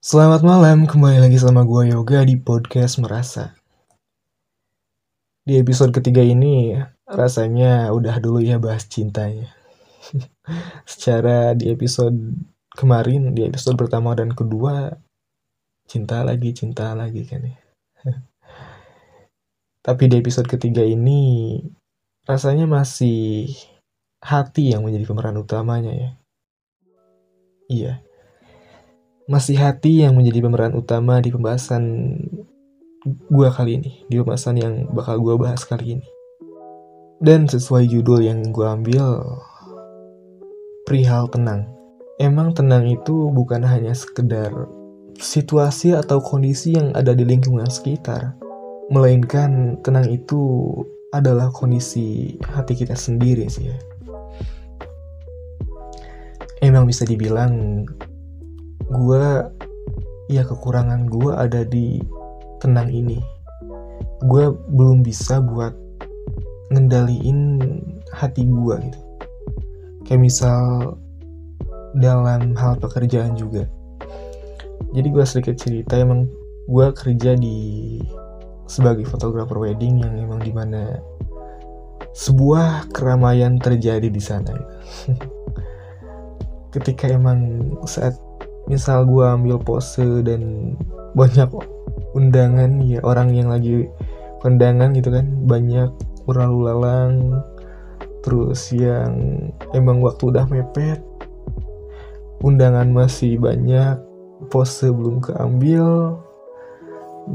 Selamat malam, kembali lagi sama gue Yoga di podcast Merasa. Di episode ketiga ini, rasanya udah dulu ya bahas cintanya. Secara di episode kemarin, di episode pertama dan kedua, cinta lagi, cinta lagi kan ya. Tapi di episode ketiga ini, rasanya masih hati yang menjadi pemeran utamanya ya. Iya, masih hati yang menjadi pemeran utama di pembahasan gue kali ini, di pembahasan yang bakal gue bahas kali ini. Dan sesuai judul yang gue ambil, perihal tenang. Emang tenang itu bukan hanya sekedar situasi atau kondisi yang ada di lingkungan sekitar, melainkan tenang itu adalah kondisi hati kita sendiri sih ya. Emang bisa dibilang gue ya kekurangan gue ada di tenang ini. Gue belum bisa buat ngendaliin hati gue gitu. Kayak misal dalam hal pekerjaan juga. Jadi gue sedikit cerita emang gue kerja di sebagai fotografer wedding yang emang di mana sebuah keramaian terjadi di sana gitu. ketika emang saat misal gue ambil pose dan banyak undangan ya orang yang lagi kondangan gitu kan banyak berlalu lalang terus yang emang waktu udah mepet undangan masih banyak pose belum keambil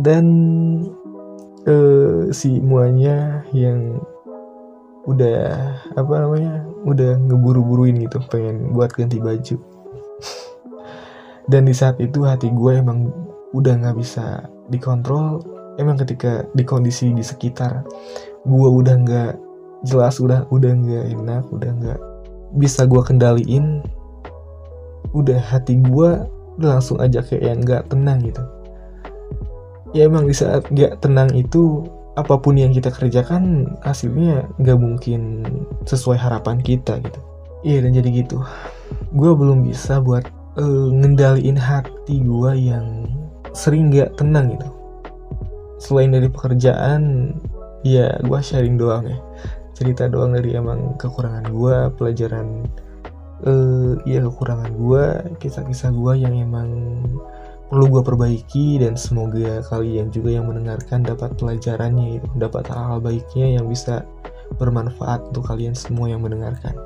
dan uh, si muanya yang udah apa namanya udah ngeburu-buruin gitu pengen buat ganti baju dan di saat itu hati gue emang udah nggak bisa dikontrol. Emang ketika di kondisi di sekitar gue udah nggak jelas udah udah nggak enak udah nggak bisa gue kendaliin udah hati gue langsung aja kayak yang nggak tenang gitu. Ya emang di saat nggak tenang itu apa pun yang kita kerjakan hasilnya nggak mungkin sesuai harapan kita gitu. Iya dan jadi gitu. Gue belum bisa buat uh, ngendaliin hati gue yang sering gak tenang gitu. Selain dari pekerjaan ya gue sharing doang ya. Cerita doang dari emang kekurangan gue pelajaran uh, ya kekurangan gue kisah-kisah gue yang emang perlu gue perbaiki dan semoga kalian juga yang mendengarkan dapat pelajarannya itu dapat hal-hal baiknya yang bisa bermanfaat untuk kalian semua yang mendengarkan.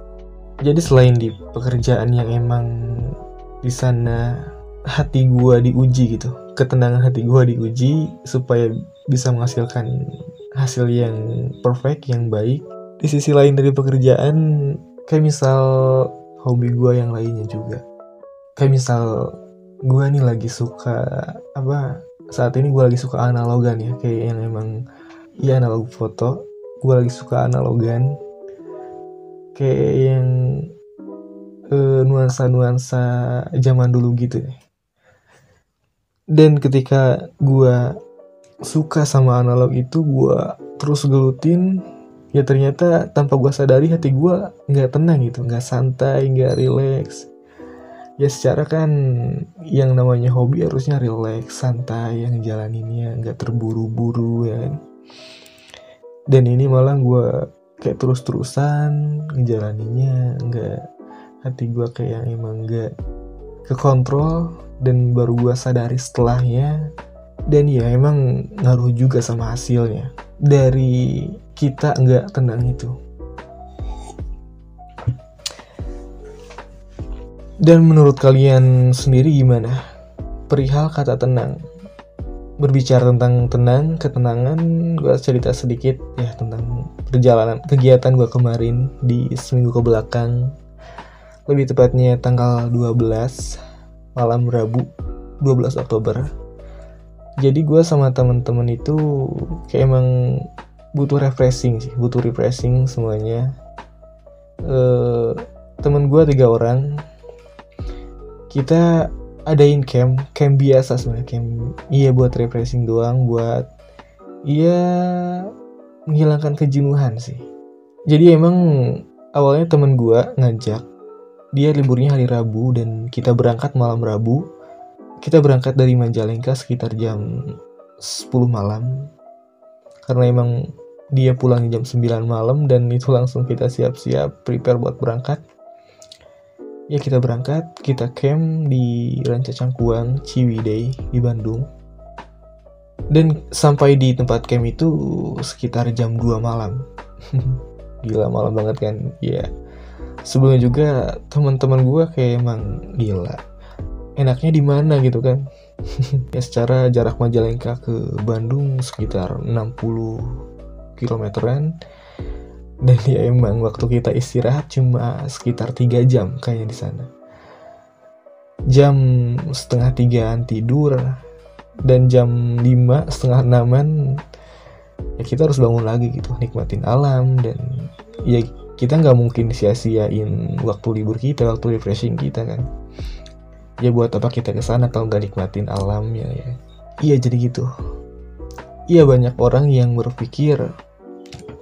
Jadi selain di pekerjaan yang emang di sana hati gue diuji gitu. Ketenangan hati gue diuji supaya bisa menghasilkan hasil yang perfect yang baik. Di sisi lain dari pekerjaan kayak misal hobi gue yang lainnya juga. Kayak misal gue nih lagi suka apa saat ini gue lagi suka analogan ya kayak yang emang ya analog foto. Gue lagi suka analogan. Kayak yang nuansa-nuansa zaman dulu gitu deh. Dan ketika gue suka sama analog itu, gue terus gelutin, ya ternyata tanpa gue sadari hati gue nggak tenang gitu, nggak santai, nggak relax. Ya secara kan yang namanya hobi harusnya relax, santai, yang jalaninnya nggak terburu-buru ya kan. Dan ini malah gue kayak terus-terusan ngejalaninnya nggak hati gue kayak emang gak kekontrol dan baru gue sadari setelahnya. Dan ya emang ngaruh juga sama hasilnya. Dari kita nggak tenang itu. Dan menurut kalian sendiri gimana? Perihal kata tenang. Berbicara tentang tenang ketenangan gue cerita sedikit ya tentang perjalanan kegiatan gue kemarin di seminggu ke belakang lebih tepatnya tanggal 12 malam Rabu 12 Oktober. Jadi gue sama temen-temen itu kayak emang butuh refreshing sih butuh refreshing semuanya. Uh, temen gue tiga orang. Kita adain camp camp biasa sebenarnya camp iya buat refreshing doang buat iya menghilangkan kejenuhan sih. Jadi emang awalnya temen gue ngajak dia liburnya hari Rabu dan kita berangkat malam Rabu. Kita berangkat dari Majalengka sekitar jam 10 malam. Karena emang dia pulang jam 9 malam dan itu langsung kita siap-siap prepare buat berangkat. Ya kita berangkat kita camp di Ranca Cangkuang Ciwidey di Bandung. Dan sampai di tempat camp itu sekitar jam 2 malam. Gila malam banget kan? Ya sebelumnya juga teman-teman gue kayak emang gila. Enaknya di mana gitu kan? Ya secara jarak Majalengka ke Bandung sekitar 60 kilometeran. Dan ya emang waktu kita istirahat cuma sekitar 3 jam kayaknya di sana. Jam setengah tigaan tidur dan jam 5 setengah enaman ya kita harus bangun lagi gitu nikmatin alam dan ya kita nggak mungkin sia-siain waktu libur kita waktu refreshing kita kan? Ya buat apa kita ke sana kalau nggak nikmatin alamnya ya iya jadi gitu. Iya banyak orang yang berpikir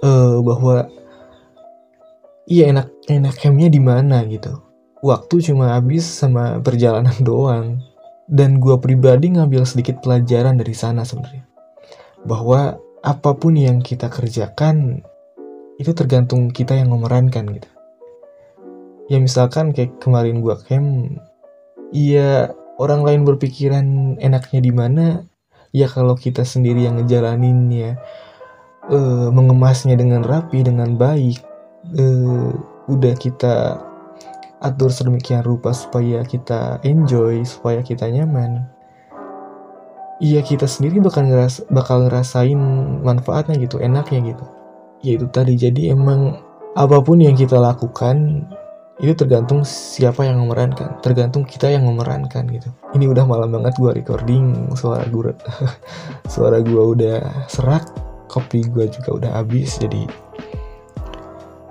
uh, bahwa iya enak enak campnya di mana gitu. Waktu cuma habis sama perjalanan doang. Dan gue pribadi ngambil sedikit pelajaran dari sana sebenarnya. Bahwa apa pun yang kita kerjakan itu tergantung kita yang memerankan gitu ya misalkan kayak kemarin gue camp Iya, orang lain berpikiran enaknya di mana, ya kalau kita sendiri yang ngejalaninnya, uh, mengemasnya dengan rapi, dengan baik, uh, udah kita atur sedemikian rupa supaya kita enjoy, supaya kita nyaman. Iya kita sendiri bakal ngeras bakal ngerasain manfaatnya gitu, enaknya gitu. Ya itu tadi jadi emang apa pun yang kita lakukan itu tergantung siapa yang memerankan. Tergantung kita yang memerankan gitu. Ini udah malam banget gua recording suara gua suara gua udah serak kopi gua juga udah habis jadi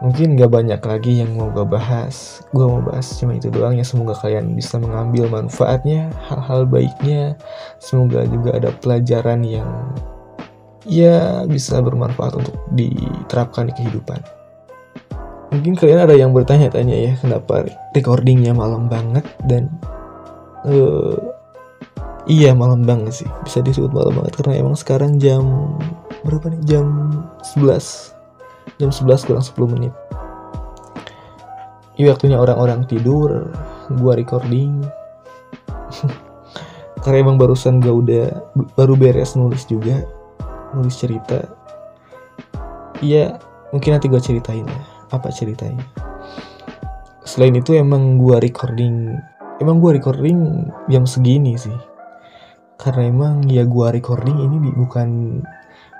mungkin gak banyak lagi yang mau gue bahas. Gue mau bahas cuma itu doang ya semoga kalian bisa mengambil manfaatnya hal-hal baiknya. Semoga juga ada pelajaran yang ya bisa bermanfaat untuk diterapkan di kehidupan. Mungkin kalian ada yang bertanya-tanya ya kenapa recordingnya malam banget dan uh, iya malam banget sih bisa disebut malam banget karena emang sekarang jam berapa nih? Jam 11 jam 11 kurang 10 menit. Iya waktunya orang-orang tidur gua recording. Karena emang barusan gak udah baru beres nulis juga nulis cerita. Iya mungkin nanti gue ceritain ya. Apa ceritanya? Selain itu emang gua recording emang gua recording jam segini sih. Karena emang ya gua recording ini bukan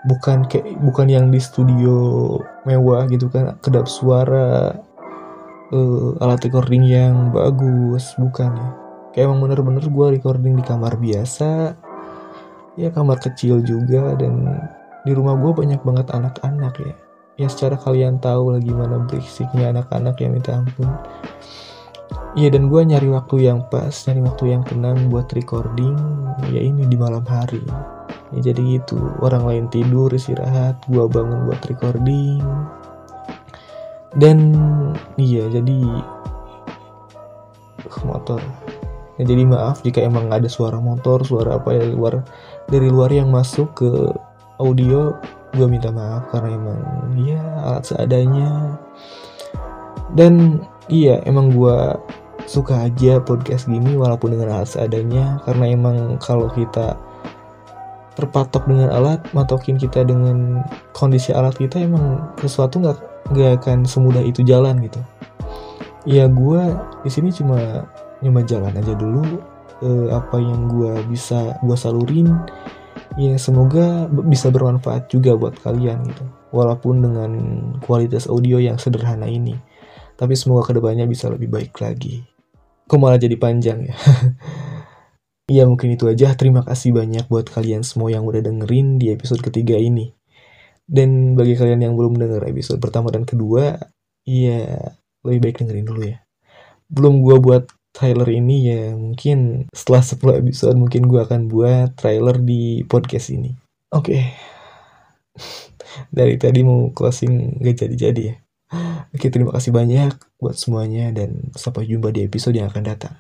bukan kayak bukan yang di studio mewah gitu kan kedap suara uh, alat recording yang bagus bukan ya. Kayak emang bener-bener gue recording di kamar biasa ya kamar kecil juga dan di rumah gue banyak banget anak-anak ya ya secara kalian tahu lah gimana berisiknya anak-anak yang minta ampun Iya dan gue nyari waktu yang pas, nyari waktu yang tenang buat recording ya ini di malam hari. Ya jadi gitu, orang lain tidur istirahat, gue bangun buat recording. Dan iya jadi motor. Ya, jadi maaf jika emang ada suara motor, suara apa ya luar dari luar yang masuk ke audio gue minta maaf karena emang ya alat seadanya. Dan iya emang gue suka aja podcast gini walaupun dengan alat seadanya karena emang kalau kita terpatok dengan alat matokin kita dengan kondisi alat kita emang sesuatu nggak nggak akan semudah itu jalan gitu. Ya gue di sini cuma nyoba jalan aja dulu. Eh, apa yang gue bisa gue salurin ya semoga bisa bermanfaat juga buat kalian gitu. Walaupun dengan kualitas audio yang sederhana ini tapi semoga ke depannya bisa lebih baik lagi. Kok malah jadi panjang ya? Ya mungkin itu aja. Terima kasih banyak buat kalian semua yang udah dengerin di episode ketiga ini. Dan bagi kalian yang belum denger episode pertama dan kedua ya lebih baik dengerin dulu ya. Belum gue buat trailer ini ya mungkin setelah 10 episode mungkin gue akan buat trailer di podcast ini. Oke. Okay. Dari tadi mau closing gak jadi-jadi ya. Oke, terima kasih banyak buat semuanya dan sampai jumpa di episode yang akan datang.